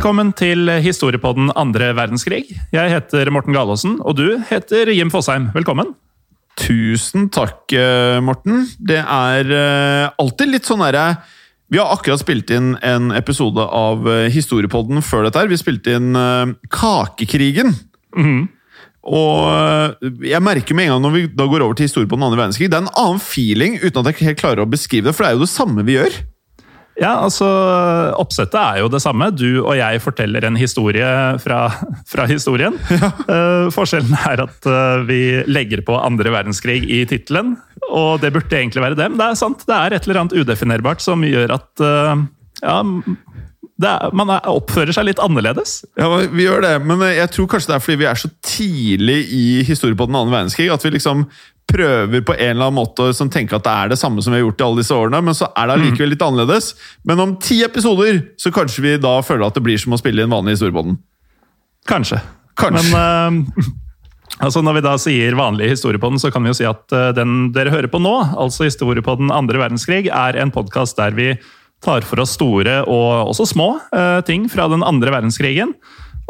Velkommen til historiepodden andre verdenskrig. Jeg heter Morten Galaasen, og du heter Jim Fosheim. Velkommen. Tusen takk, eh, Morten. Det er eh, alltid litt sånn derre Vi har akkurat spilt inn en episode av eh, Historiepodden før dette. her. Vi spilte inn eh, Kakekrigen. Og eh, jeg merker med en gang når vi da går over til historiepodden andre verdenskrig, det er en annen feeling uten at jeg helt klarer å beskrive det, for det er jo det samme vi gjør. Ja, altså, Oppsettet er jo det samme. Du og jeg forteller en historie fra, fra historien. Eh, forskjellen er at uh, vi legger på andre verdenskrig i tittelen. Og det burde egentlig være det, men det er sant. Det er et eller annet udefinerbart som gjør at uh, ja, er, man er, oppfører seg litt annerledes. Ja, vi gjør det, men jeg tror kanskje det er fordi vi er så tidlig i historien på den andre verdenskrig at vi liksom prøver på en eller annen måte som tenker at det er det samme som vi har gjort i alle disse årene, men så er det allikevel litt annerledes. Men om ti episoder så kanskje vi da føler at det blir som å spille i en vanlig historiepodden. Kanskje. Kanskje. Men uh, altså når vi da sier vanlig historiepodden, så kan vi jo si at uh, den dere hører på nå, altså historiepodden andre verdenskrig, er en podkast der vi tar for oss store og også små uh, ting fra den andre verdenskrigen.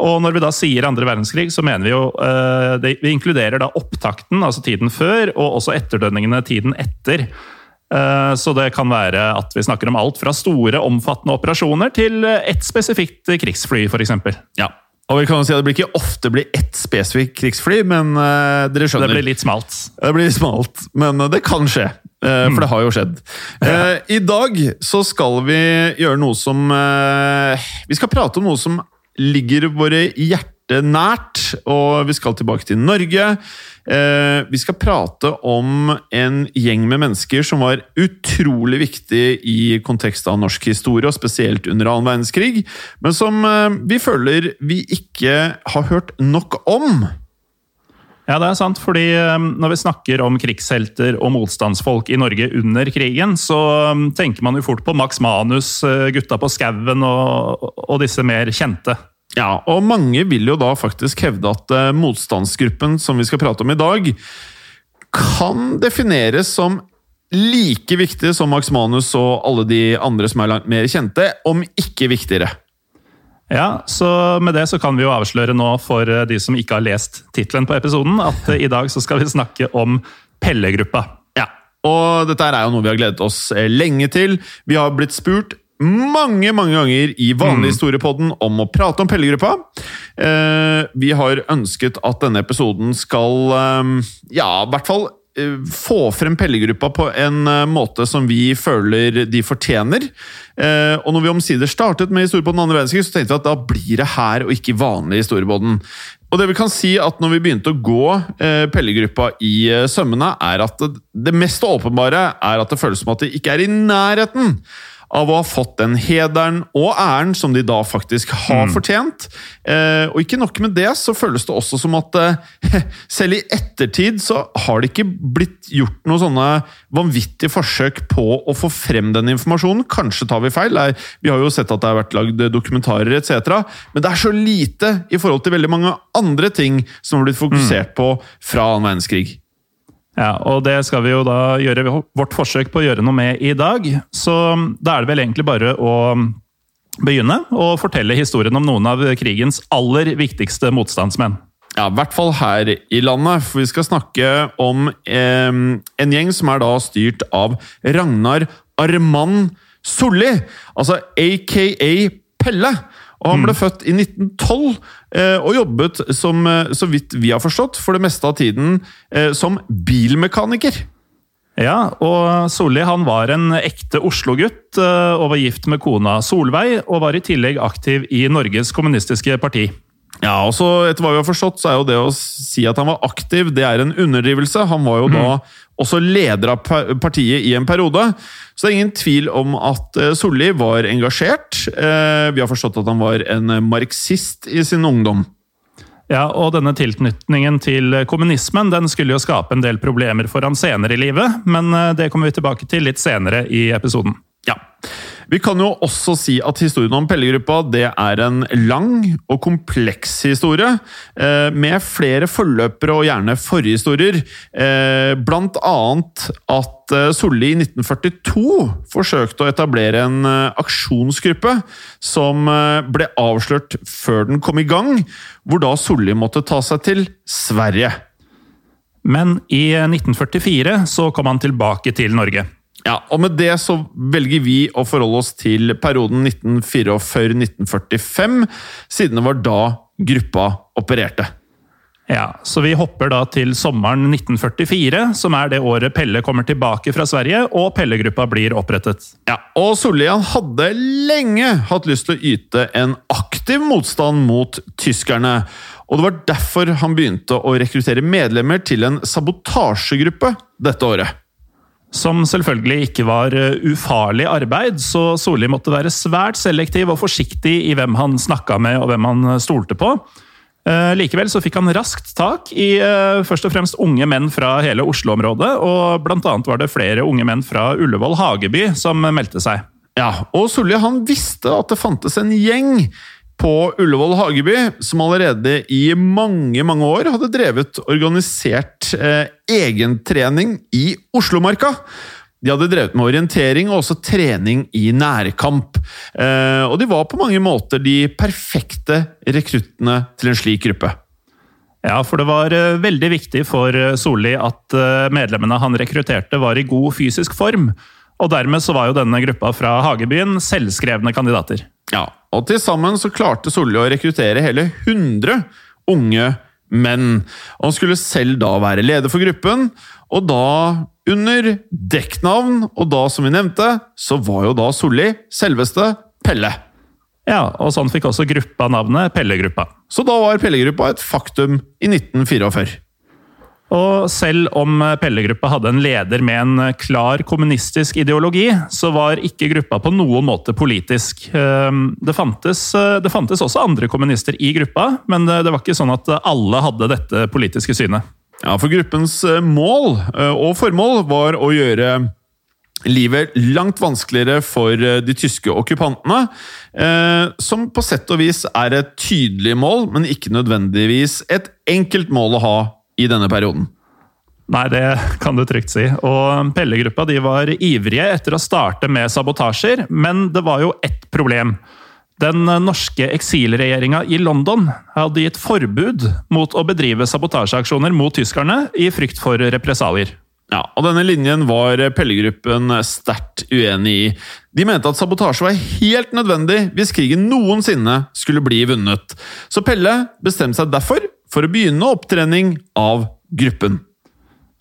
Og når vi da sier andre verdenskrig, så mener vi jo uh, det, Vi inkluderer da opptakten, altså tiden før, og også etterdønningene tiden etter. Uh, Så det kan være at vi snakker om alt fra store, omfattende operasjoner til ett spesifikt krigsfly, f.eks. Ja. Og vi kan jo si at det blir ikke ofte blir ett spesifikt krigsfly, men uh, dere Det blir litt smalt. Det blir smalt, men det kan skje. For det har jo skjedd. I dag så skal vi gjøre noe som Vi skal prate om noe som ligger våre hjerter nært, og vi skal tilbake til Norge. Eh, Vi skal prate om en gjeng med mennesker som var utrolig viktig i kontekst av norsk historie, og spesielt under annen verdenskrig, men som eh, vi føler vi ikke har hørt nok om. Ja, det er sant, fordi um, når vi snakker om krigshelter og motstandsfolk i Norge under krigen, så tenker man jo fort på Max Manus, gutta på skauen og, og disse mer kjente. Ja, og mange vil jo da faktisk hevde at eh, motstandsgruppen som vi skal prate om i dag, kan defineres som like viktig som Max Manus og alle de andre som er langt mer kjente, om ikke viktigere. Ja, så Med det så kan vi jo avsløre nå for uh, de som ikke har lest tittelen på episoden, at uh, i dag så skal vi snakke om Pelle-gruppa. Ja, og dette er jo noe vi har gledet oss eh, lenge til. Vi har blitt spurt mange mange ganger i vanlig historiepodden om å prate om Pellegruppa. Eh, vi har ønsket at denne episoden skal eh, ja, i hvert fall eh, få frem Pellegruppa på en måte som vi føler de fortjener. Eh, og når vi omsider startet med Historiepodden andre verdenskrig, så tenkte vi at da blir det her og ikke vanlig Historiepodden. Og det vi kan si at når vi begynte å gå eh, Pellegruppa i eh, sømmene, er at det, det mest åpenbare er at det føles som at de ikke er i nærheten av å ha fått den hederen og æren som de da faktisk har fortjent. Eh, og ikke nok med det, så føles det også som at eh, selv i ettertid så har det ikke blitt gjort noen sånne vanvittige forsøk på å få frem den informasjonen. Kanskje tar vi feil. Vi har jo sett at det har vært lagd dokumentarer etc. Men det er så lite i forhold til veldig mange andre ting som har blitt fokusert på fra annen verdenskrig. Ja, og det skal vi jo da gjøre vårt forsøk på å gjøre noe med i dag. Så da er det vel egentlig bare å begynne å fortelle historien om noen av krigens aller viktigste motstandsmenn. Ja, i hvert fall her i landet, for vi skal snakke om eh, en gjeng som er da styrt av Ragnar Armand Solli, altså aka Pelle. Og han ble født i 1912 eh, og jobbet, som, eh, så vidt vi har forstått, for det meste av tiden eh, som bilmekaniker. Ja, og Solli han var en ekte Oslo-gutt og var gift med kona Solveig, og var i tillegg aktiv i Norges kommunistiske parti. Ja, og så etter hva vi har forstått, så er jo det å si at han var aktiv, det er en underdrivelse. Han var jo da også leder av partiet i en periode. Så det er ingen tvil om at eh, Solli var engasjert. Eh, Vi har forstått at han var en marxist i sin ungdom. Ja, og denne tilknytningen til kommunismen den skulle jo skape en del problemer for han senere i livet, men eh, det kommer vi tilbake til litt senere i episoden. Vi kan jo også si at historien om Pellegruppa det er en lang og kompleks historie, eh, med flere forløpere og gjerne forhistorier. Eh, blant annet at eh, Solli i 1942 forsøkte å etablere en aksjonsgruppe som ble avslørt før den kom i gang, hvor da Solli måtte ta seg til Sverige. Men i 1944 så kom han tilbake til Norge. Ja, og med det så velger vi å forholde oss til perioden 1944-1945, siden det var da gruppa opererte. Ja, Så vi hopper da til sommeren 1944, som er det året Pelle kommer tilbake fra Sverige og Pellegruppa blir opprettet. Ja, og Sollian hadde lenge hatt lyst til å yte en aktiv motstand mot tyskerne. Og det var derfor han begynte å rekruttere medlemmer til en sabotasjegruppe dette året. Som selvfølgelig ikke var eh, ufarlig arbeid, så Solli måtte være svært selektiv og forsiktig i hvem han snakka med og hvem han eh, stolte på. Eh, Likevel så fikk han raskt tak i først og fremst unge menn fra hele Oslo-området, og blant annet var det flere unge menn fra Ullevål Hageby som meldte seg. Ja, og Solli han visste at det fantes en gjeng på Ullevål Hageby som allerede i mange mange år hadde drevet organisert eh, egentrening i Oslomarka. De hadde drevet med orientering og også trening i nærkamp. Eh, og de var på mange måter de perfekte rekruttene til en slik gruppe. Ja, for det var eh, veldig viktig for eh, Solli at eh, medlemmene han rekrutterte var i god fysisk form. Og dermed så var jo denne gruppa fra Hagebyen selvskrevne kandidater. Ja, og til sammen så klarte Solli å rekruttere hele 100 unge menn. Og han skulle selv da være leder for gruppen, og da under dekknavn, og da, som vi nevnte, så var jo da Solli selveste Pelle. Ja, og sånn fikk også gruppa navnet Pellegruppa. Så da var Pellegruppa et faktum i 1944. Og selv om Pellegruppa hadde en leder med en klar kommunistisk ideologi, så var ikke gruppa på noen måte politisk. Ehm, Det fantes, det fantes også andre kommunister i gruppa, men det det var ikke sånn at alle hadde dette politiske synet. Ja, for gruppens eh, mål eh, og formål var å gjøre livet langt vanskeligere for eh, de tyske okkupantene, eh, som på sett og vis er et tydelig mål, men ikke nødvendigvis et enkelt mål å ha i denne perioden. Nei, det kan du trygt si. Og Pellegruppa de var ivrige etter å starte med sabotasjer, men det var jo ett problem. Den norske eksilregjeringa i London hadde gitt forbud mot å bedrive sabotasjeaksjoner mot tyskerne i frykt for represalier. Ja, og Denne linjen var Pellegruppen sterkt uenig i. De mente at sabotasje var helt nødvendig hvis krigen noensinne skulle bli vunnet. Så Pelle bestemte seg derfor for å begynne opptrening av gruppen.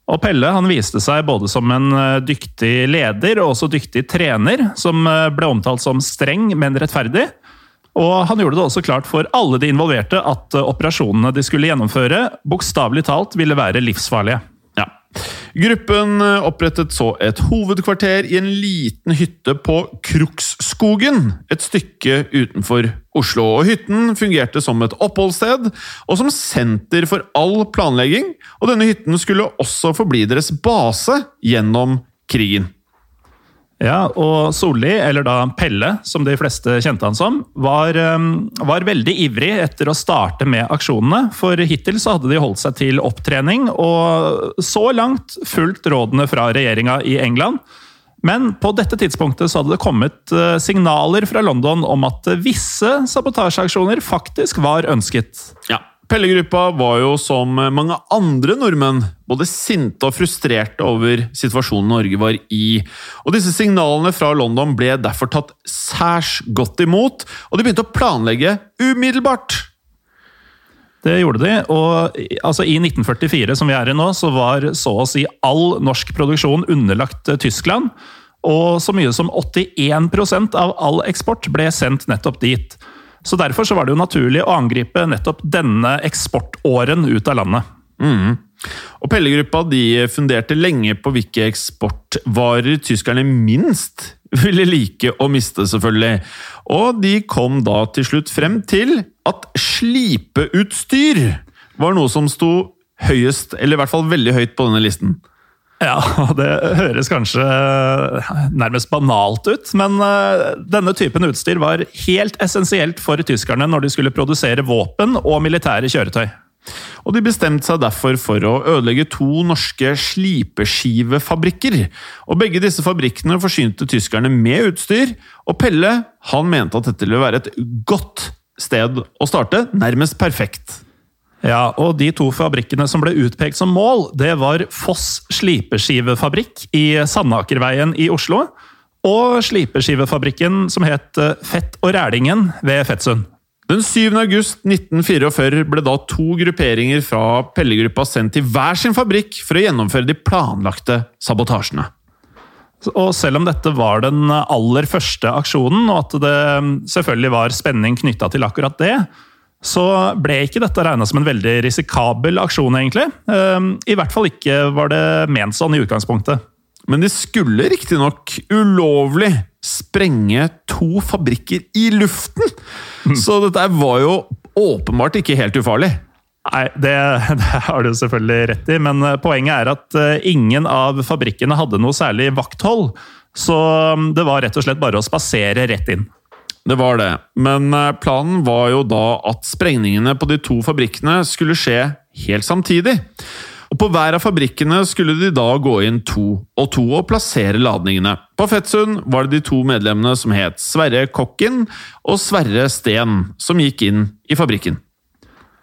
Og Pelle han viste seg både som en eh, dyktig leder og også dyktig trener, som eh, ble omtalt som streng, men rettferdig. Og han gjorde det også klart for alle de involverte at eh, operasjonene de skulle gjennomføre, bokstavelig talt ville være livsfarlige. Ja. Gruppen opprettet så et hovedkvarter i en liten hytte på Kruksskogen, et stykke utenfor Oslo. Og Hytten fungerte som et oppholdssted og som senter for all planlegging, og denne hytten skulle også forbli deres base gjennom krigen. Ja, og Solli, eller da Pelle, som de fleste kjente han som, var, eh, var veldig ivrig etter å starte med aksjonene. For hittil så hadde de holdt seg til opptrening, og så langt fulgt rådene fra regjeringa i England. Men på dette tidspunktet så hadde det kommet eh, signaler fra London om at visse sabotasjeaksjoner faktisk var ønsket. Ja. Pellegruppa var jo som mange andre nordmenn både sinte og frustrerte over situasjonen Norge var i. Og Disse signalene fra London ble derfor tatt særs godt imot, og de begynte å planlegge umiddelbart. Det gjorde de, og altså, i 1944, som vi er i nå, så var så å si all norsk produksjon underlagt eh, Tyskland. Og så mye som 81% av all eksport ble sendt nettopp dit. Så derfor så var det jo naturlig å angripe nettopp denne eksportåren ut av landet. Og Pellegruppa de funderte lenge på hvilke eksportvarer tyskerne minst ville like å miste, selvfølgelig. Og de kom da til slutt frem til at slipeutstyr var noe som sto høyest, eller i hvert fall veldig høyt på denne listen. Ja, det høres kanskje nærmest banalt ut, men eh, denne typen utstyr var helt essensielt for tyskerne når de skulle produsere våpen og militære kjøretøy. Og de bestemte seg derfor for å ødelegge to norske slipeskivefabrikker. Og begge disse fabrikkene forsynte tyskerne med utstyr, og Pelle han mente at dette ville være et godt sted å starte, nærmest perfekt. Ja, og De to fabrikkene som ble utpekt som mål, det var Foss slipeskivefabrikk i Sandakerveien i Oslo, og slipeskivefabrikken som het Fett og Rælingen ved Fettsund. Den 7. august 1944 ble da to grupperinger fra Pellegruppa sendt til hver sin fabrikk for å gjennomføre de planlagte sabotasjene. Og selv om dette var den aller første aksjonen, og at det mm, selvfølgelig var spenning knytta til akkurat det, så ble ikke dette regna som en veldig risikabel aksjon, egentlig. Ehm, I hvert fall ikke var det ment sånn i utgangspunktet. Men de skulle riktignok ulovlig sprenge to fabrikker i luften! Så dette var jo åpenbart ikke helt ufarlig. Nei, det, det har du selvfølgelig rett i, men eh, poenget er at eh, ingen av fabrikkene hadde noe særlig vakthold. Så mm, det var rett og slett bare å spasere rett inn. Det var det, men eh, planen var jo da at sprengningene på de to fabrikkene skulle skje helt samtidig. Og På hver av fabrikkene skulle de da gå inn to og to og plassere ladningene. På Fettsund var det de to medlemmene som het Sverre Kokken og Sverre Steen, som gikk inn i fabrikken.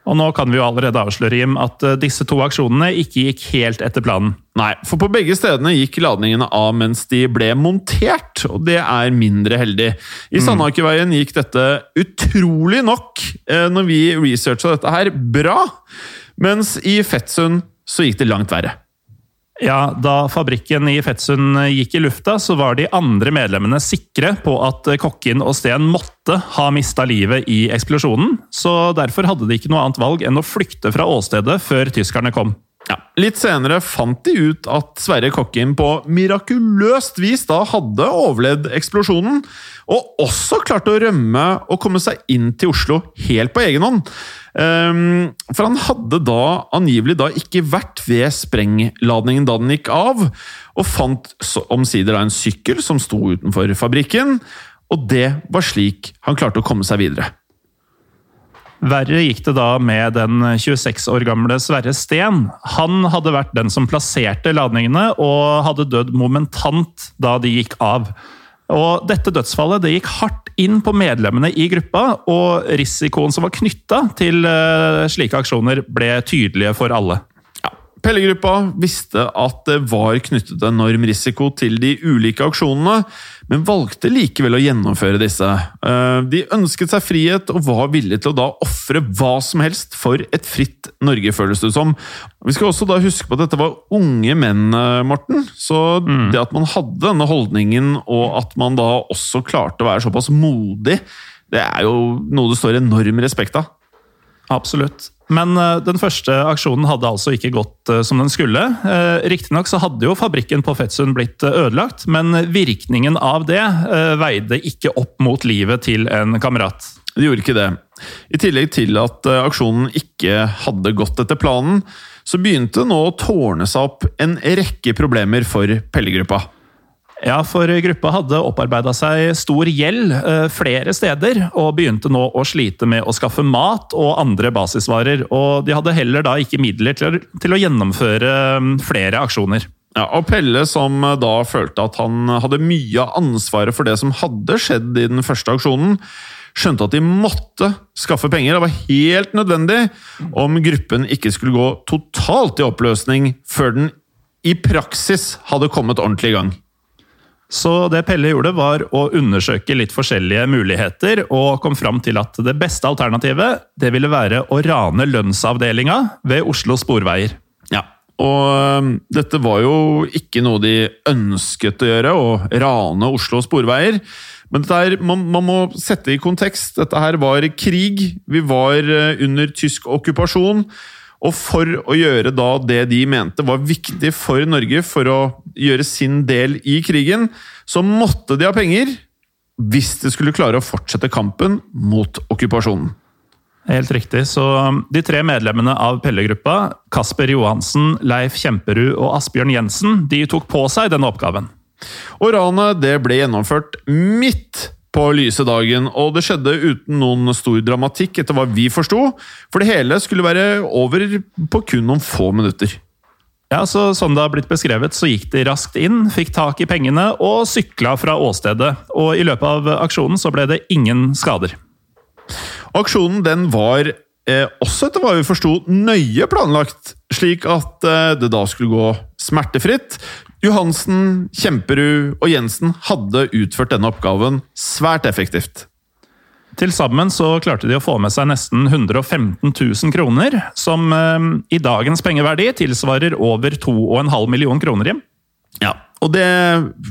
Og nå kan vi jo allerede avsløre Jim, at eh, disse to aksjonene ikke gikk helt etter planen. Nei, for på begge stedene gikk ladningene av mens de ble montert, og det er mindre heldig. I Sandakerveien gikk dette utrolig nok, eh, når vi researcha dette her, bra. Mens i Fettsund så gikk det langt verre. Ja, Da fabrikken i Fettsund gikk i lufta, så var de andre medlemmene sikre på at Kokkin og Steen måtte ha mista livet i eksplosjonen, så derfor hadde de ikke noe annet valg enn å flykte fra åstedet før tyskerne kom. Ja, Litt senere fant de ut at Sverre Kokkin på mirakuløst vis da hadde overlevd eksplosjonen, og også klarte å rømme og komme seg inn til Oslo helt på egen hånd. Ehm, for han hadde da angivelig da ikke vært ved sprengladningen da den gikk av, og fant omsider da en sykkel som sto utenfor fabrikken, og det var slik han klarte å komme seg videre. Verre gikk det da med den 26 år gamle Sverre Steen. Han hadde vært den som plasserte ladningene, og hadde dødd momentant da de gikk av. Og dette dødsfallet det gikk hardt inn på medlemmene i gruppa, og risikoen som var knytta til eh, slike aksjoner, ble tydelige for alle. Pellegruppa visste at det var knyttet enorm risiko til de ulike aksjonene, men valgte likevel å gjennomføre disse. Eh, De ønsket seg frihet og var villige til å da ofre hva som helst for et fritt Norge, føles det som. Vi skal også da huske på at dette var unge menn, eh, Morten. Så det at man hadde denne holdningen, og at man da også klarte å være såpass modig, det er jo noe det står enorm respekt av. Absolutt. Men eh, den første aksjonen hadde altså ikke gått eh, som den skulle. Uh, Riktignok så hadde jo fabrikken på Fetsund blitt eh, ødelagt, men virkningen av det eh, veide ikke opp mot livet til en kamerat. Det gjorde ikke det. I tillegg til at eh, aksjonen ikke hadde gått etter planen, så begynte nå å tårne seg opp en rekke problemer for Pellegruppa. Ja, for gruppa hadde opparbeida seg stor gjeld eh, flere steder, og begynte nå å slite med å skaffe mat og andre basisvarer. Og de hadde heller da ikke midler til, å- til å gjennomføre mm, flere aksjoner. Ja, og Pelle, som eh, da følte at han hadde mye av ansvaret for det som hadde skjedd i den første aksjonen, skjønte at de måtte skaffe penger. Det var helt nødvendig om gruppen ikke skulle gå totalt i oppløsning før den i praksis hadde kommet ordentlig i gang. Så det Pelle gjorde, var å undersøke litt forskjellige muligheter, og kom fram til at det beste alternativet det ville være å rane lønnsavdelinga ved Oslo Sporveier. Ja, og dette var jo ikke noe de ønsket å gjøre, å rane Oslo sporveier. Men her, man, man må sette i kontekst. Dette her var krig. Vi var øh, under tysk okkupasjon. Og for å gjøre da det de mente var viktig for Norge for å gjøre sin del i krigen, så måtte de ha penger hvis de skulle klare å fortsette kampen mot okkupasjonen. Helt riktig. Så um, de tre medlemmene av Pelle-gruppa, Kasper Johansen, Leif Kjemperud og Asbjørn Jensen, de tok på seg denne oppgaven. Og ranet ble gjennomført midt på lyse dagen, og det skjedde uten noen stor dramatikk, etter hva vi forsto, for det hele skulle være over på kun noen få minutter. Ja, så Som det har blitt beskrevet, så gikk de raskt inn, fikk tak i pengene og sykla fra åstedet. Og i løpet av aksjonen så ble det ingen skader. Aksjonen den var eh, også, etter hva vi forsto, nøye planlagt, slik at eh, det da skulle gå smertefritt. Johansen, Kjemperud og Jensen hadde utført denne oppgaven svært effektivt. Til sammen så klarte de å få med seg nesten 115 000 kroner, som eh, i dagens pengeverdi tilsvarer over 2,5 millioner kroner hjem. Ja, og det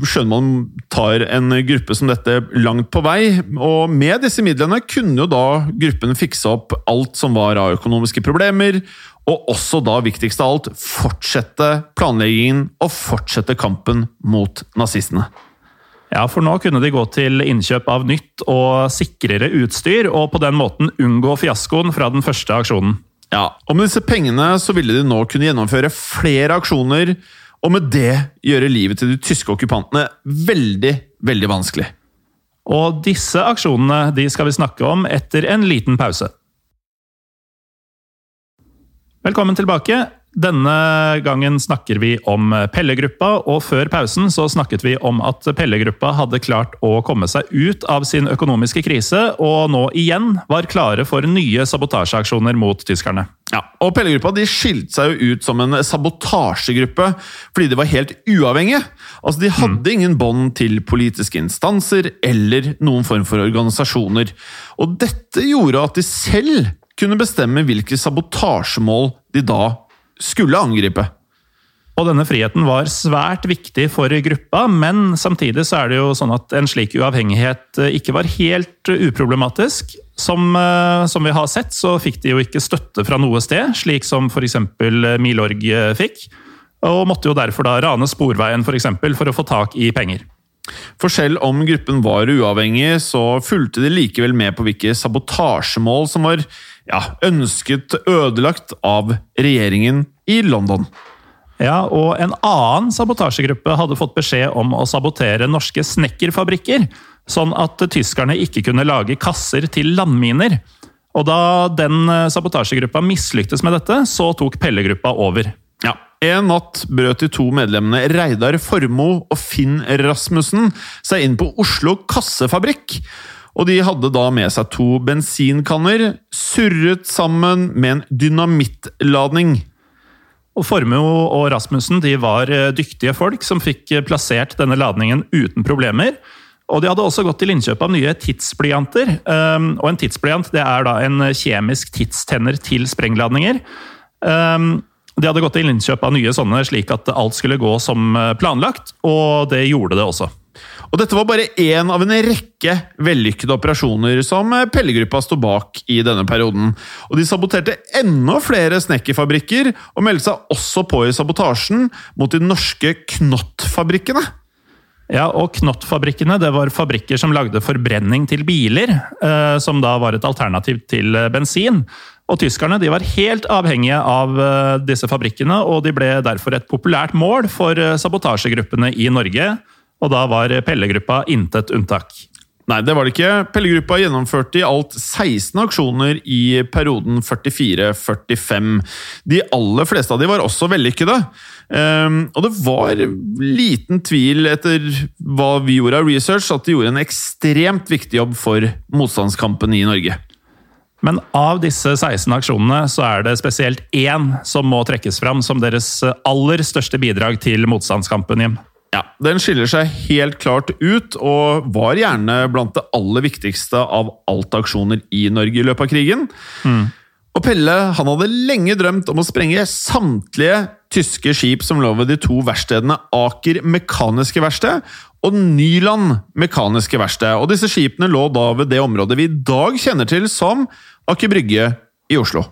skjønner man tar en gruppe som dette langt på vei. Og med disse midlene kunne jo da gruppen fikse opp alt som var av økonomiske problemer, og også da, viktigst av alt, fortsette planleggingen og fortsette kampen mot nazistene. Ja, for nå kunne de gå til innkjøp av nytt og sikrere utstyr, og på den måten unngå fiaskoen fra den første aksjonen. Ja, og med disse pengene så ville de nå kunne gjennomføre flere aksjoner, og med det gjøre livet til de tyske okkupantene veldig, veldig vanskelig. Og disse aksjonene de skal vi snakke om etter en liten pause. Velkommen tilbake. Denne gangen snakker vi om Pelle-gruppa, og før pausen så snakket vi om at Pelle-gruppa hadde klart å komme seg ut av sin økonomiske krise, og nå igjen var klare for nye sabotasjeaksjoner mot tyskerne. Ja, og Pelle-gruppa de skilte seg jo ut som en sabotasjegruppe fordi de var helt uavhengige. Altså, De hadde ingen bånd til politiske instanser eller noen form for organisasjoner. Og dette gjorde at de selv kunne bestemme hvilke sabotasjemål de da skulle angripe. Og denne friheten var svært viktig for gruppa, men samtidig så er det jo sånn at en slik uavhengighet eh, ikke var helt uproblematisk. Som, eh, som vi har sett, så fikk de jo ikke støtte fra noe sted, slik som f.eks. Milorg eh, fikk. Og måtte jo derfor da rane Sporveien for, eksempel, for å få tak i penger. For selv om gruppen var uavhengig, så fulgte de likevel med på hvilke sabotasjemål som var ja, ønsket ødelagt av regjeringen i London. Ja, og en annen sabotasjegruppe hadde fått beskjed om å sabotere norske snekkerfabrikker, sånn at tyskerne ikke kunne lage kasser til landminer. Og da den sabotasjegruppa mislyktes med dette, så tok Pelle-gruppa over. En natt brøt de to medlemmene Reidar Formoe og Finn Rasmussen seg inn på Oslo Kassefabrikk. Og de hadde da med seg to bensinkanner, surret sammen med en dynamittladning. Og Formoe og Rasmussen de var eh, dyktige folk som fikk eh, plassert denne ladningen uten problemer. Og de hadde også gått til innkjøp av nye tidsblyanter. Um, og en tidsblyant det er da en kjemisk tidstenner til sprengladninger. De hadde gått til innkjøp av nye sånne slik at alt skulle gå som eh, planlagt, og det gjorde det også. Og dette var bare én av en rekke vellykkede operasjoner som Pellegruppa sto bak i denne perioden. Og de saboterte enda flere snekkerfabrikker, og meldte seg også på i sabotasjen mot de norske Knott-fabrikkene. Ja, og Knott-fabrikkene det var fabrikker som lagde forbrenning til biler, eh, som da var et alternativ til eh, bensin. Og Tyskerne de var helt avhengige av eh, disse fabrikkene, og de ble derfor et populært mål for eh, sabotasjegruppene i Norge. Og da var Pelle-gruppa intet unntak. Nei, det var det ikke. Pelle-gruppa gjennomførte i alt 16 aksjoner i perioden 44-45. De aller fleste av de var også vellykkede. Um, og det var liten tvil, etter hva vi gjorde av research, at de gjorde en ekstremt viktig jobb for motstandskampen i Norge. Men av disse 16 aksjonene så er det spesielt én som må trekkes fram som deres aller største bidrag til motstandskampen, Jim. Ja, Den skiller seg helt klart ut, og var gjerne blant det aller viktigste av alt aksjoner i Norge i løpet av krigen. Mm. Og Pelle han hadde lenge drømt om å sprenge samtlige tyske skip som lå ved de to verkstedene Aker Mekaniske Verksted og Nyland Mekaniske Verksted. Og disse skipene lå da ved det området vi i dag kjenner til som Aker Brygge i Oslo.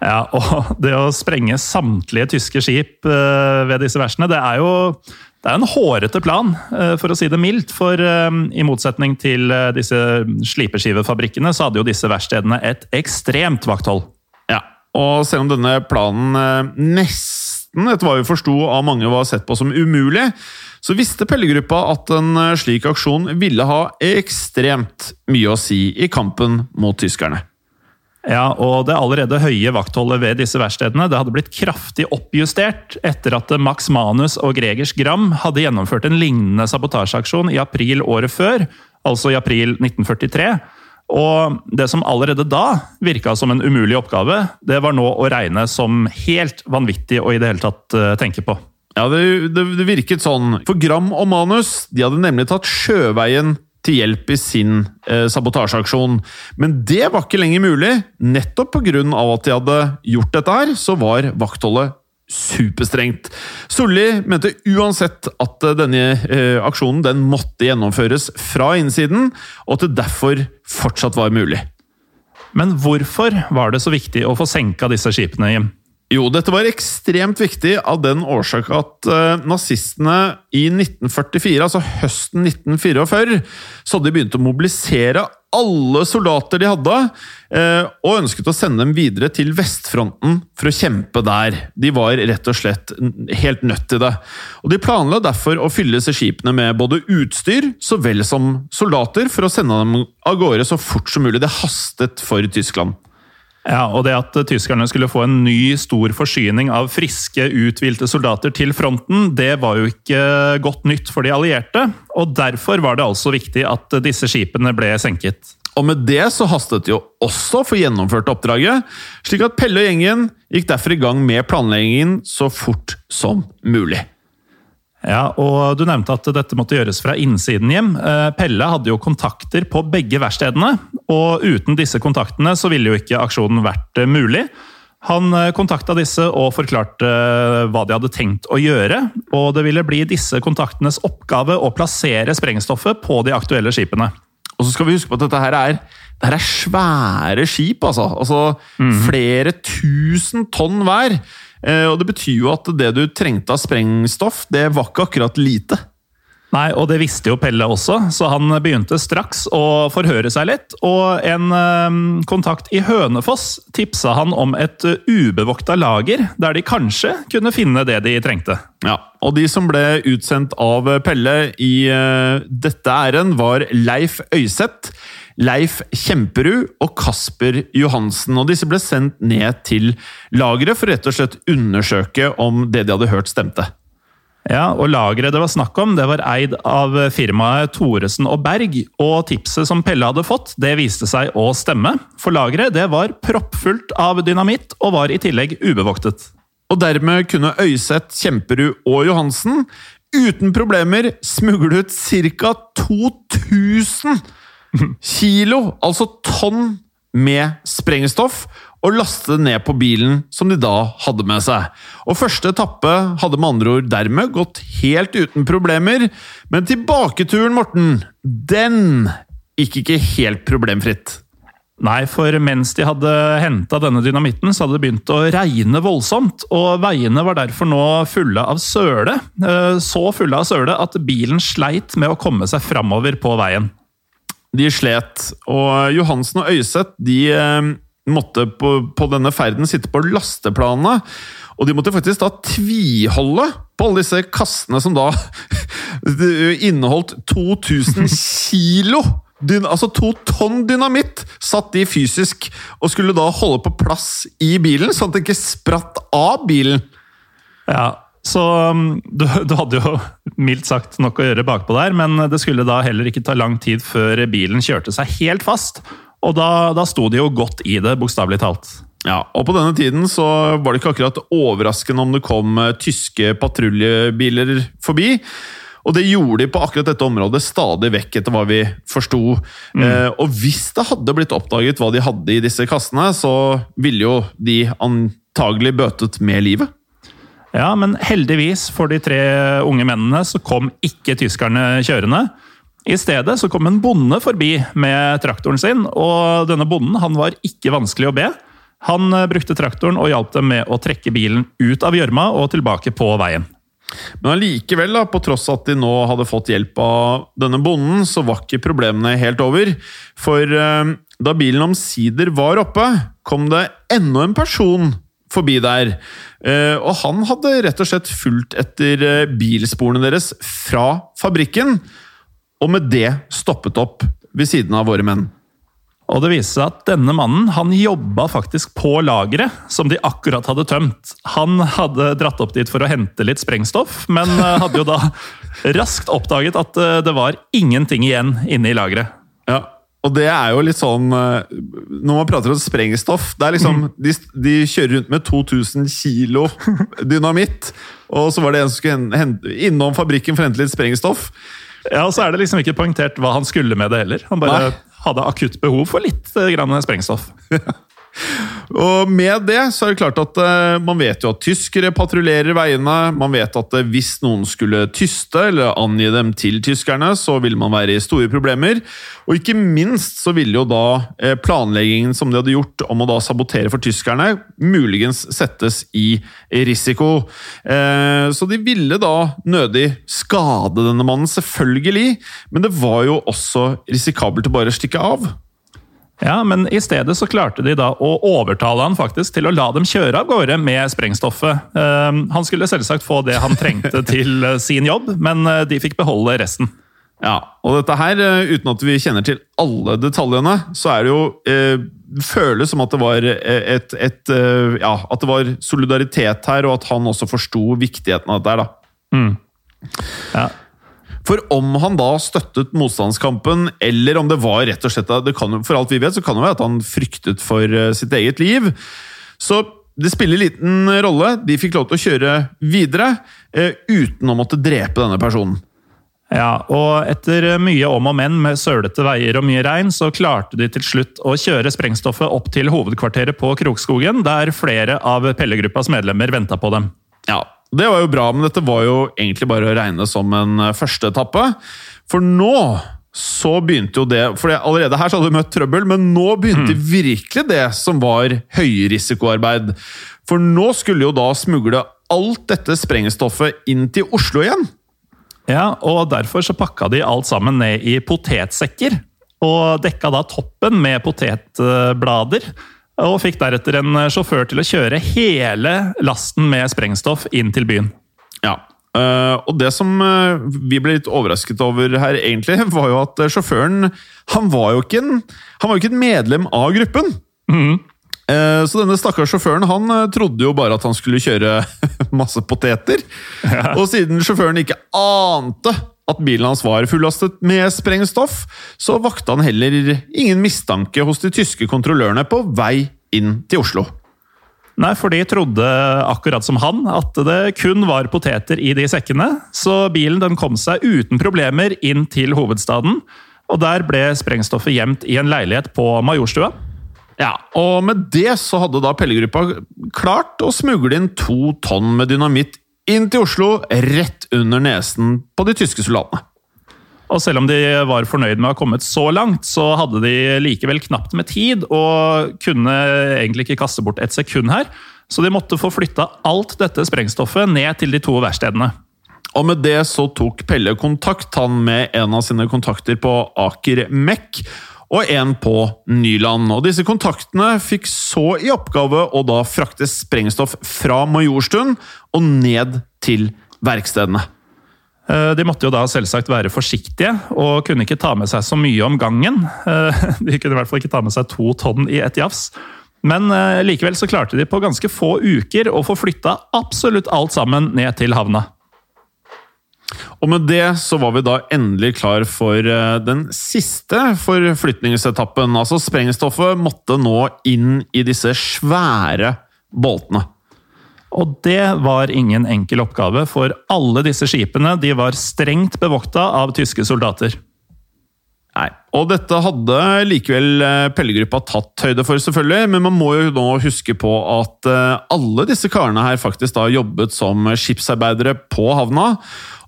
Ja, og det å sprenge samtlige tyske skip eh, ved disse versene, det er jo det er en hårete plan, eh, for å si det mildt. For eh, i motsetning til disse slipeskivefabrikkene, så hadde jo disse verkstedene et ekstremt vakthold. Ja, og selv om denne planen nesten, etter hva vi forsto av mange, var sett på som umulig, så visste Pellegruppa at en slik aksjon ville ha ekstremt mye å si i kampen mot tyskerne. Ja, og Det allerede høye vaktholdet ved disse verkstedene det hadde blitt kraftig oppjustert etter at Max Manus og Gregers Gram hadde gjennomført en lignende sabotasjeaksjon i april året før, altså i april 1943. Og det som allerede da virka som en umulig oppgave, det var nå å regne som helt vanvittig å i det hele tatt eh, tenke på. Ja, det, det, det virket sånn. For Gram og Manus de hadde nemlig tatt sjøveien til hjelp i sin eh, sabotasjeaksjon. Men det var ikke lenger mulig. Nettopp pga. at de hadde gjort dette her, så var vaktholdet superstrengt. Solli mente uansett at eh, denne eh, aksjonen den måtte gjennomføres fra innsiden, og at det derfor fortsatt var mulig. Men hvorfor var det så viktig å få senka disse skipene, Jim? Jo, dette var ekstremt viktig av den årsak at uh, nazistene i 1944, altså høsten 1944, så hadde de begynt å mobilisere alle soldater de hadde, uh, og ønsket å sende dem videre til vestfronten for å kjempe der. De var rett og slett helt nødt til det. Og De planla derfor å fylle disse skipene med både utstyr så vel som soldater, for å sende dem av gårde så fort som mulig. Det hastet for Tyskland. Ja, og det at tyskerne skulle få en ny, stor forsyning av friske, uthvilte soldater til fronten, det var jo ikke godt nytt for de allierte. Og derfor var det altså viktig at disse skipene ble senket. Og med det så hastet det jo også for gjennomført oppdraget, slik at Pelle og gjengen gikk derfor i gang med planleggingen så fort som mulig. Ja, og Du nevnte at dette måtte gjøres fra innsiden hjem. Eh, Pelle hadde jo kontakter på begge verkstedene, og uten disse kontaktene så ville jo ikke aksjonen vært eh, mulig. Han eh, kontakta disse og forklarte hva de hadde tenkt å gjøre. Og det ville bli disse kontaktenes oppgave å plassere sprengstoffet på de aktuelle skipene. Og så skal vi huske på at dette her er, dette er svære skip, altså. altså mm. Flere tusen tonn hver. Eh, og det betyr jo at det du trengte av sprengstoff, det var ikke akkurat lite. Nei, og det visste jo Pelle også, så han begynte straks å forhøre seg litt. Og en kontakt i Hønefoss tipsa han om et ubevokta lager, der de kanskje kunne finne det de trengte. Ja, og de som ble utsendt av Pelle i dette æren, var Leif Øyseth. Leif Kjemperud og Kasper Johansen. og Disse ble sendt ned til lageret for rett og slett undersøke om det de hadde hørt, stemte. Ja, og Lageret det var snakk om, det var eid av firmaet Thoresen og Berg. Og tipset som Pelle hadde fått, det viste seg å stemme. For lageret det var proppfullt av dynamitt, og var i tillegg ubevoktet. Og dermed kunne Øyseth, Kjemperud og Johansen uten problemer smugle ut ca. 2000 kilo, altså tonn, med sprengstoff og laste det ned på bilen som de da hadde med seg. Og Første etappe hadde med andre ord dermed gått helt uten problemer, men tilbaketuren, Morten, den gikk ikke helt problemfritt. Nei, for mens de hadde henta denne dynamitten, så hadde det begynt å regne voldsomt. Og veiene var derfor nå fulle av søle. Eh, så fulle av søle at bilen sleit med å komme seg framover på veien. De slet, og Johansen og Øyseth de eh, måtte på, på, denne ferden sitte på lasteplanene. Og de måtte faktisk da tviholde på alle disse kassene som da inneholdt 2000 kilo! altså to tonn dynamitt satt de fysisk og skulle da holde på plass i bilen, sånn at det ikke spratt av bilen. Ja, så um, du, du, hadde jo mildt sagt nok å gjøre bakpå der, men det skulle da heller ikke ta lang tid før bilen kjørte seg helt fast. Og da, da sto de jo godt i det, bokstavelig talt. Ja, og på denne tiden så var det ikke akkurat overraskende om det kom eh, tyske patruljebiler forbi. Og det gjorde de på akkurat dette området stadig vekk, etter hva vi forsto. Mm. Eh, og hvis det hadde blitt oppdaget hva de hadde i disse kassene, så ville jo de antagelig bøtet med livet. Ja, men heldigvis for de tre unge mennene så kom ikke tyskerne kjørende. I stedet så kom en bonde forbi med traktoren sin, og denne bonden han var ikke vanskelig å be. Han eh, brukte traktoren og hjalp dem med å trekke bilen ut av gjørma og tilbake på veien. Men allikevel, på tross at de nå hadde fått hjelp av denne bonden, så var ikke problemene helt over. For eh, da bilen omsider var oppe, kom det enda en person forbi der. Eh, og han hadde rett og slett fulgt etter eh, bilsporene deres fra fabrikken, og med det stoppet opp ved siden av våre menn. Og det viste seg at denne mannen han jobba faktisk på lageret som de akkurat hadde tømt. Han hadde dratt opp dit for å hente litt sprengstoff, men eh, hadde jo da raskt oppdaget at det var ingenting igjen inne i lageret. Ja, og det er jo litt sånn eh, Når man prater om sprengstoff det er liksom, de, de kjører rundt med 2000 kilo dynamitt, og så var det en som skulle hente, innom fabrikken for å hente litt sprengstoff. Ja, og så er det liksom ikke poengtert hva han skulle med det heller. Han bare Nei. hadde akutt behov for litt eh, grann sprengstoff. Og med det så er det klart at eh, man vet jo at tyskere patruljerer veiene. Man vet at eh, hvis noen skulle tyste eller angi dem til tyskerne, så ville man være i store problemer. Og ikke minst så ville jo da eh, planleggingen som de hadde gjort om å da sabotere for tyskerne, muligens settes i risiko. Så de ville da nødig skade denne mannen, selvfølgelig. Men det var jo også risikabelt å bare stikke av. Ja, men i stedet så klarte de da å overtale han faktisk til å la dem kjøre av gårde med sprengstoffet. Eh, Han skulle selvsagt få det han trengte til eh, sin jobb, men eh, de fikk beholde resten. Ja, og dette her, eh, uten at vi kjenner til alle detaljene, så er det jo eh, Føles som at det var et, et Ja, at det var solidaritet her, og at han også forsto viktigheten av dette her, da. Ja. For om han da støttet motstandskampen, eller om det var rett og slett det kan, For alt vi vet, så kan det være at han fryktet for eh, sitt eget liv. Så det spiller liten rolle. De fikk lov til å kjøre videre eh, uten å måtte drepe denne personen. Ja, og etter mye om og men med sølete veier og mye regn, så klarte de til slutt å kjøre sprengstoffet opp til hovedkvarteret på Krokskogen, der flere av Pellegruppas medlemmer venta på dem. Ja, det var jo bra, men dette var jo egentlig bare å regne som en eh, første etappe. For nå så begynte jo det For allerede her så hadde vi møtt trøbbel, men nå begynte virkelig det som var høyrisikoarbeid. For nå skulle jo da smugle alt dette sprengstoffet inn til Oslo igjen. Ja, og derfor så pakka de alt sammen ned i potetsekker, og dekka da toppen med potetblader. Og fikk deretter en sjåfør til å kjøre hele lasten med sprengstoff inn til byen. Ja. Uh, og det som uh, vi ble litt overrasket over her, egentlig, var jo at eh, sjåføren Han var jo ikke, en, han var jo ikke et medlem av gruppen. Eh, Så denne stakkars sjåføren han eh, trodde jo bare at han skulle kjøre masse poteter. Og siden sjåføren ikke ante at bilen hans var fullastet med sprengstoff, så vakte han heller ingen mistanke hos de tyske kontrollørene på vei inn til Oslo. Nei, for de trodde, akkurat som han, at det kun var poteter i de sekkene. Så bilen den kom seg uten problemer inn til hovedstaden. Og der ble sprengstoffet gjemt i en leilighet på Majorstua. Ja, og med det så hadde da Pellegruppa klart å smugle inn to tonn med dynamitt inn til Oslo, rett under nesen på de tyske soldatene. Og selv om de var fornøyd med å ha kommet så langt, så hadde de likevel knapt med tid, og kunne egentlig ikke kaste bort et sekund her. Så de måtte få flytta alt dette sprengstoffet ned til de to verkstedene. Og med det så tok Pelle kontakt, han med en av sine kontakter på Aker Mek, og en på Nyland. Og disse kontaktene fikk så i oppgave å da frakte sprengstoff fra Majorstuen og ned til verkstedene. Eh, De måtte jo da selvsagt være forsiktige, og kunne ikke ta med seg så mye om gangen. Eh, De kunne i hvert fall ikke ta med seg to tonn i ett jafs. Men eh, likevel så klarte de på ganske få uker å få flytta absolutt alt sammen ned til havna. Og med det så var vi da endelig klar for eh, den siste forflytningsetappen. Altså sprengstoffet måtte nå inn i disse svære boltene. Og det var ingen enkel oppgave, for alle disse skipene de var strengt bevokta av tyske soldater. Nei. Og dette hadde likevel eh, Pellegruppa tatt høyde for, selvfølgelig, men man må jo nå huske på at eh, alle disse karene her faktisk da jobbet som skipsarbeidere på havna.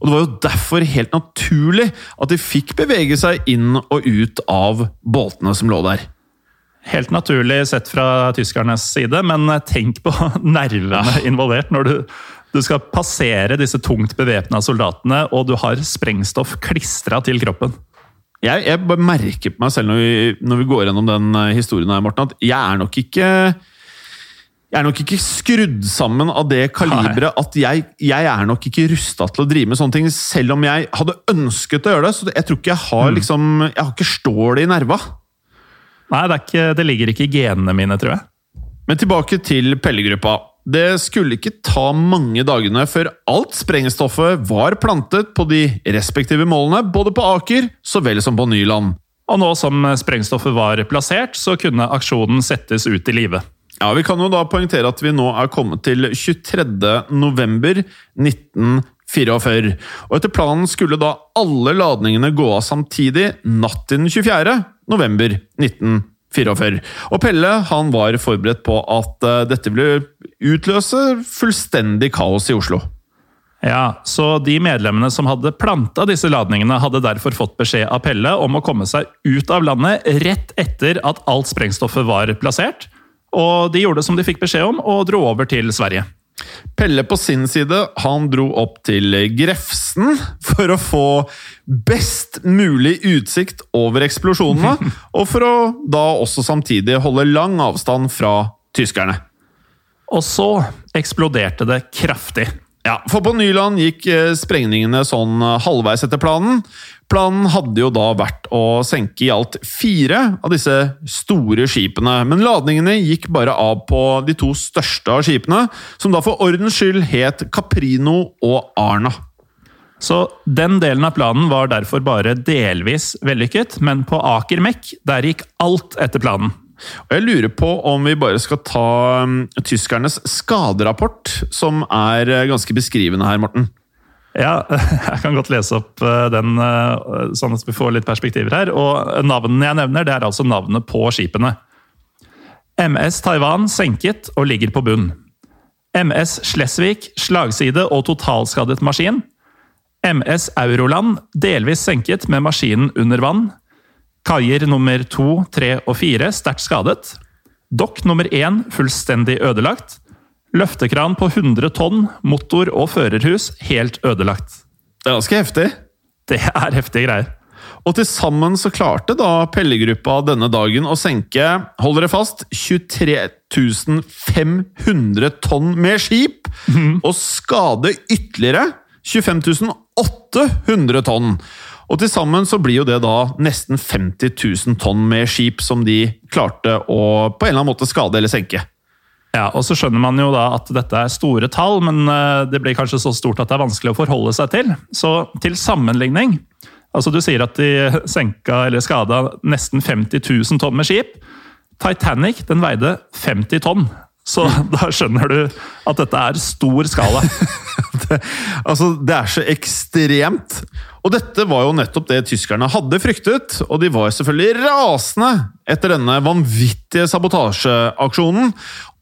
Og det var jo derfor helt naturlig at de fikk bevege seg inn og ut av båtene som lå der. Helt naturlig sett fra tyskernes side, men tenk på nervene involvert når du, du skal passere disse tungt bevæpna soldatene, og du har sprengstoff klistra til kroppen. Jeg, jeg bare merker på meg selv når vi, når vi går gjennom den eh, historien her, Morten, at jeg er nok ikke jeg er nok ikke skrudd sammen av det kaliberet at jeg, jeg er nok ikke rusta til å drive med sånne ting, selv om jeg hadde ønsket å gjøre det. Så jeg tror ikke jeg har liksom Jeg har ikke stålet i nerva. Nei, det, ikke, det ligger ikke i genene mine, tror jeg. Men tilbake til Pellegruppa. Det skulle ikke ta mange dagene før alt sprengstoffet var plantet på de respektive målene, både på Aker så vel som på Nyland. Og nå som sprengstoffet var plassert, så kunne aksjonen settes ut i live. Ja, Vi kan jo da poengtere at vi nå er kommet til 23. november 1944. Og etter planen skulle da alle ladningene gå av samtidig natt til den 24. november 1944. Og Pelle han var forberedt på at eh, dette ville utløse fullstendig kaos i Oslo. Ja, så De medlemmene som hadde planta disse ladningene, hadde derfor fått beskjed av Pelle om å komme seg ut av landet rett etter at alt sprengstoffet var plassert. Og de gjorde som de fikk beskjed om, og dro over til Sverige. Pelle på sin side han dro opp til Grefsen for å få best mulig utsikt over eksplosjonene, og for å da også samtidig holde lang avstand fra tyskerne. Og så eksploderte det kraftig. Ja, For på Nyland gikk eh, sprengningene sånn eh, halvveis etter planen. Planen hadde jo da vært å senke i alt fire av disse store skipene, men ladningene gikk bare av på de to største av skipene, som da for ordens skyld het Caprino og Arna. Så den delen av planen var derfor bare delvis vellykket, men på Aker Mek der gikk alt etter planen. Og jeg lurer på om vi bare skal ta um, tyskernes skaderapport, som er uh, ganske beskrivende her, Morten. Ja, jeg kan godt lese opp uh, den, uh, sånn at vi får litt perspektiver her. Og navnene jeg nevner, det er altså navnet på skipene. MS Taiwan senket og ligger på bunn. MS Slesvig slagside og totalskadet maskin. MS Euroland delvis senket med maskinen under vann. Kaier nummer to, tre og fire sterkt skadet. Dokk nummer én fullstendig ødelagt. Løftekran på 100 tonn, motor og førerhus helt ødelagt. Det er ganske heftig. Det er heftige greier. Og til sammen så klarte da Pellegruppa denne dagen å senke, hold dere fast, 23 500 tonn med skip! Og skade ytterligere 25 800 tonn! Og til sammen så blir jo det da nesten 50 000 tonn med skip som de klarte å på en eller annen måte skade eller senke. Ja, og så skjønner man jo da at dette er store tall, men eh, det blir kanskje så stort at det er vanskelig å forholde seg til. Så til sammenligning Altså, du sier at de senka eller skada nesten 50 000 tonn med skip. Titanic den veide 50 tonn. Så da skjønner du at dette er stor skala. det, altså, det er så ekstremt! Og dette var jo nettopp det tyskerne hadde fryktet, og de var selvfølgelig rasende etter denne vanvittige sabotasjeaksjonen.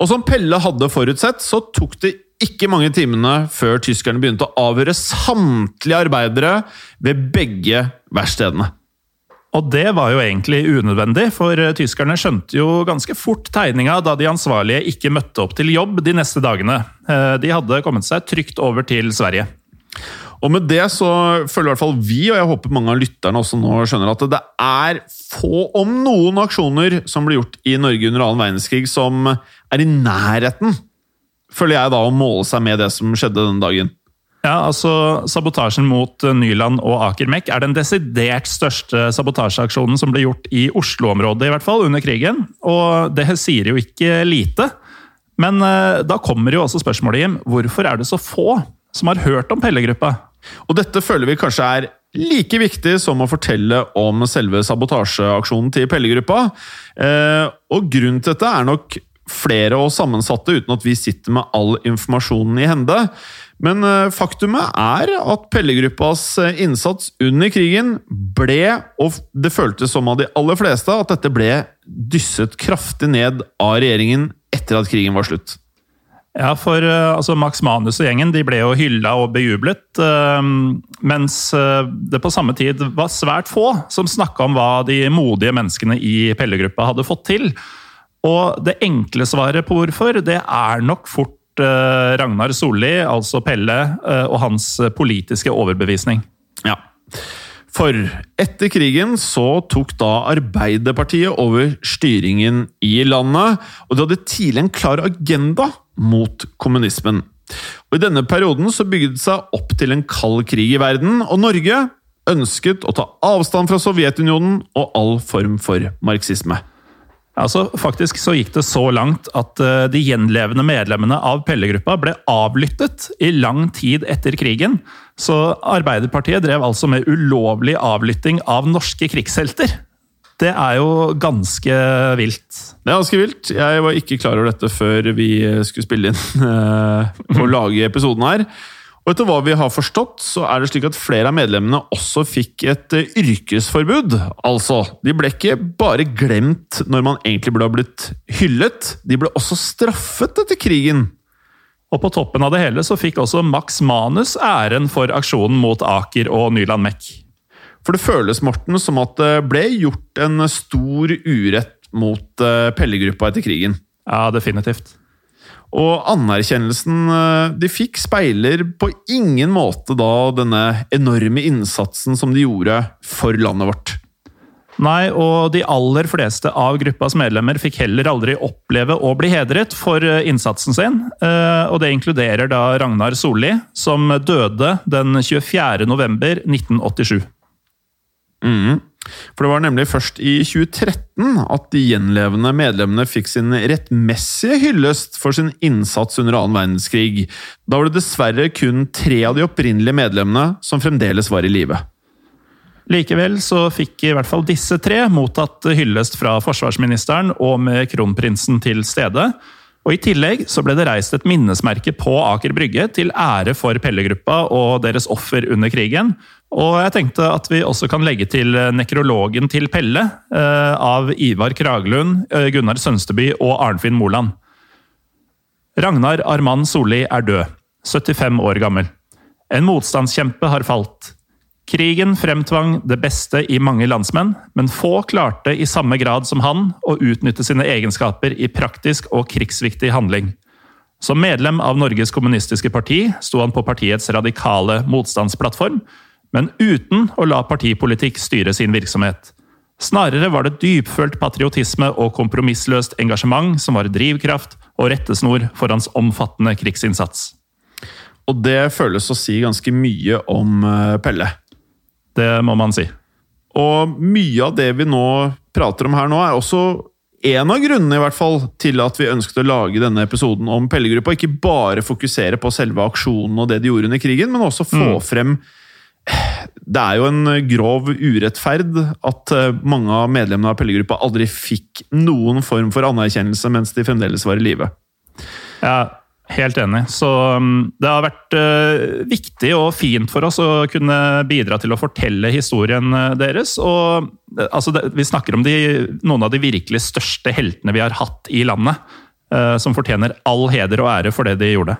Og som Pelle hadde forutsett, så tok det ikke mange timene før tyskerne begynte å avhøre samtlige arbeidere ved begge verkstedene. Og det var jo egentlig unødvendig, for tyskerne skjønte jo ganske fort tegninga da de ansvarlige ikke møtte opp til jobb de neste dagene. Eh, de hadde kommet seg trygt over til Sverige. Og med det så føler i hvert fall vi, og jeg håper mange av lytterne også nå skjønner, at det er få, om noen aksjoner som ble gjort i Norge under annen verdenskrig, som er i nærheten, føler jeg da, å måle seg med det som skjedde den dagen. Ja, altså Sabotasjen mot eh, Nyland og Aker Mek er den desidert største sabotasjeaksjonen som ble gjort i Oslo-området, i hvert fall, under krigen. Og det sier jo ikke lite. Men eh, da kommer jo også spørsmålet, Jim. Hvorfor er det så få som har hørt om Pelle-gruppa? Og dette føler vi kanskje er like viktig som å fortelle om selve sabotasjeaksjonen til Pelle-gruppa. Eh, og grunnen til dette er nok flere og sammensatte, uten at vi sitter med all informasjonen i hende. Men eh, faktumet er at Pelle-gruppas eh, innsats under krigen ble, og det føltes som av de aller fleste, at dette ble dysset kraftig ned av regjeringen etter at krigen var slutt. Ja, for eh, altså, Max Manus og gjengen de ble jo hylla og bejublet. mens det på samme tid var svært få som snakka om hva de modige menneskene i Pelle-gruppa hadde fått til. Og det enkle svaret på hvorfor, det er nok fort eh, Ragnar Solli, altså Pelle, eh, og hans politiske overbevisning. Ja. For etter krigen så tok da Arbeiderpartiet over styringen i landet, og de hadde tidlig en klar agenda mot kommunismen. Og I denne perioden så bygde det seg opp til en kald krig i verden, og Norge ønsket å ta avstand fra Sovjetunionen og all form for marxisme. Altså, faktisk så gikk det så langt at eh, de gjenlevende medlemmene av Pelle-gruppa ble avlyttet i lang tid etter krigen. Så Arbeiderpartiet drev altså med ulovlig avlytting av norske krigshelter. Det er jo ganske vilt. Det er ganske vilt. Jeg var ikke klar over dette før vi skulle spille inn eh, og lage episoden her. Og etter hva vi har forstått, så er det slik at flere av medlemmene også fikk et eh, yrkesforbud. Altså, de ble ikke bare glemt når man egentlig burde ha blitt hyllet, de ble også straffet etter krigen. Og på toppen av det hele så fikk også Max Manus æren for aksjonen mot Aker og Nyland Mek. For det føles, Morten, som at det ble gjort en stor urett mot Pellegruppa Pelle-gruppa etter krigen. Ja, definitivt. Og anerkjennelsen eh, de fikk, speiler på ingen måte da denne enorme innsatsen som de gjorde for landet vårt. Nei, og de aller fleste av gruppas medlemmer fikk heller aldri oppleve å bli hedret for eh, innsatsen sin. Eh, Og det inkluderer da Ragnar Solli, som døde den 24. november 1987. Mhm. For det var nemlig først i 2013 at de gjenlevende medlemmene fikk sin rettmessige hyllest for sin innsats under annen verdenskrig. Da var det dessverre kun tre av de opprinnelige medlemmene som fremdeles var i live. Likevel så fikk i hvert fall disse tre mottatt hyllest fra forsvarsministeren og med kronprinsen til stede. Og I tillegg så ble det reist et minnesmerke på Aker Brygge til ære for Pelle-gruppa og deres offer under krigen. Og jeg tenkte at vi også kan legge til nekrologen til Pelle eh, av Ivar Kraglund, eh, Gunnar Sønsteby og Arnfinn Moland. Ragnar Armand Solli er død, 75 år gammel. En motstandskjempe har falt. Krigen fremtvang det beste i mange landsmenn, men få klarte i samme grad som han å utnytte sine egenskaper i praktisk og krigsviktig handling. Som medlem av Norges Kommunistiske Parti sto han på partiets radikale motstandsplattform, men uten å la partipolitikk styre sin virksomhet. Snarere var det dypfølt patriotisme og kompromissløst engasjement som var drivkraft og rettesnor for hans omfattende krigsinnsats. Og det føles å si ganske mye om eh, Pelle. Det må man si. Og mye av det vi nå prater om her nå, er også en av grunnene i hvert fall til at vi ønsket å lage denne episoden om Pelle-gruppa. Ikke bare fokusere på selve aksjonen og det de gjorde under krigen, men også få Mm. frem Det er jo en grov urettferd at eh, mange av medlemmene av Pelle-gruppa aldri fikk noen form for anerkjennelse mens de fremdeles var i live. Ja, helt enig. Så um, det har vært uh, viktig og fint for oss å kunne bidra til å fortelle historien uh, deres. Og altså, vi snakker om de, noen av de virkelig største heltene vi har hatt i landet. som fortjener all heder og ære for det de gjorde.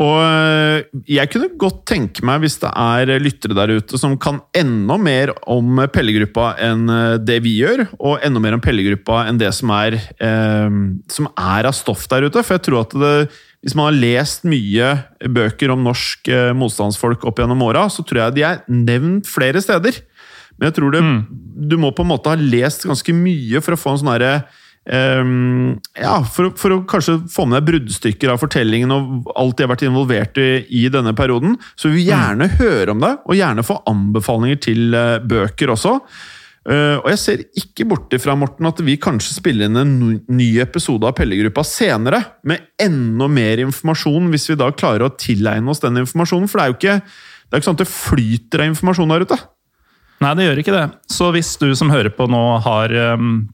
Og øh, jeg kunne godt tenke meg, hvis det er lyttere der ute som kan enda mer om Pellegruppa enn øh, det vi gjør, og enda mer om Pellegruppa enn det som er, eh, som er av stoff der ute. For jeg tror at det, hvis man har lest mye bøker om norsk eh, motstandsfolk opp gjennom åra, så tror jeg de er nevnt flere steder. Men jeg tror det, du må på en måte ha lest ganske mye for å få en sånn herre Ehm, ja, for, for å kanskje få med deg bruddstykker av fortellingen og alt de har vært involvert i i denne perioden. Så vil vi gjerne gjerne høre om det, og gjerne få anbefalinger til uh, bøker også. Uh, og jeg ser ikke bort ifra, Morten, at vi kanskje spiller inn en ny- ny episode av Pellegruppa senere, med enda mer informasjon, hvis vi da klarer å tilegne oss den informasjonen. For det er jo ikke, det er ikke sånn at det flyter av informasjon der ute. Nei, det gjør ikke det. Så hvis du som hører på nå har um,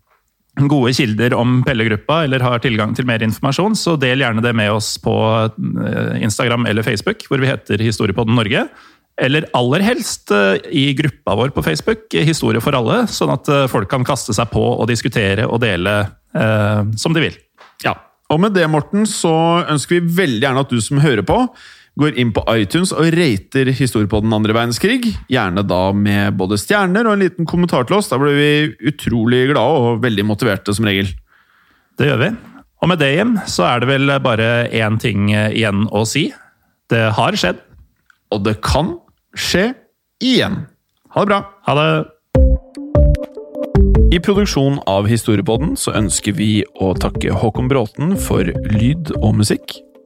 gode kilder om Pelle-gruppa, eller har tilgang til mer informasjon, så del gjerne det med oss på eh, Instagram eller Facebook, hvor vi heter Historiepodden Norge. Eller aller helst eh, i gruppa vår på Facebook, Historie for alle, sånn at eh, folk kan kaste seg på og diskutere og dele eh, som de vil. Ja, Og med det, Morten, så ønsker vi veldig gjerne at du som hører på, går inn på iTunes og rater Historiepodden andre verdenskrig. Gjerne da med både stjerner og en liten kommentar til oss. Da blir vi utrolig glade og veldig motiverte, som regel. Det gjør vi. Og med det, Jim, så er det vel bare én ting igjen å si. Det har skjedd. Og det kan skje igjen. Ha det bra! Ha det! I produksjonen av Historiepodden så ønsker vi å takke Håkon Bråten for lyd og musikk.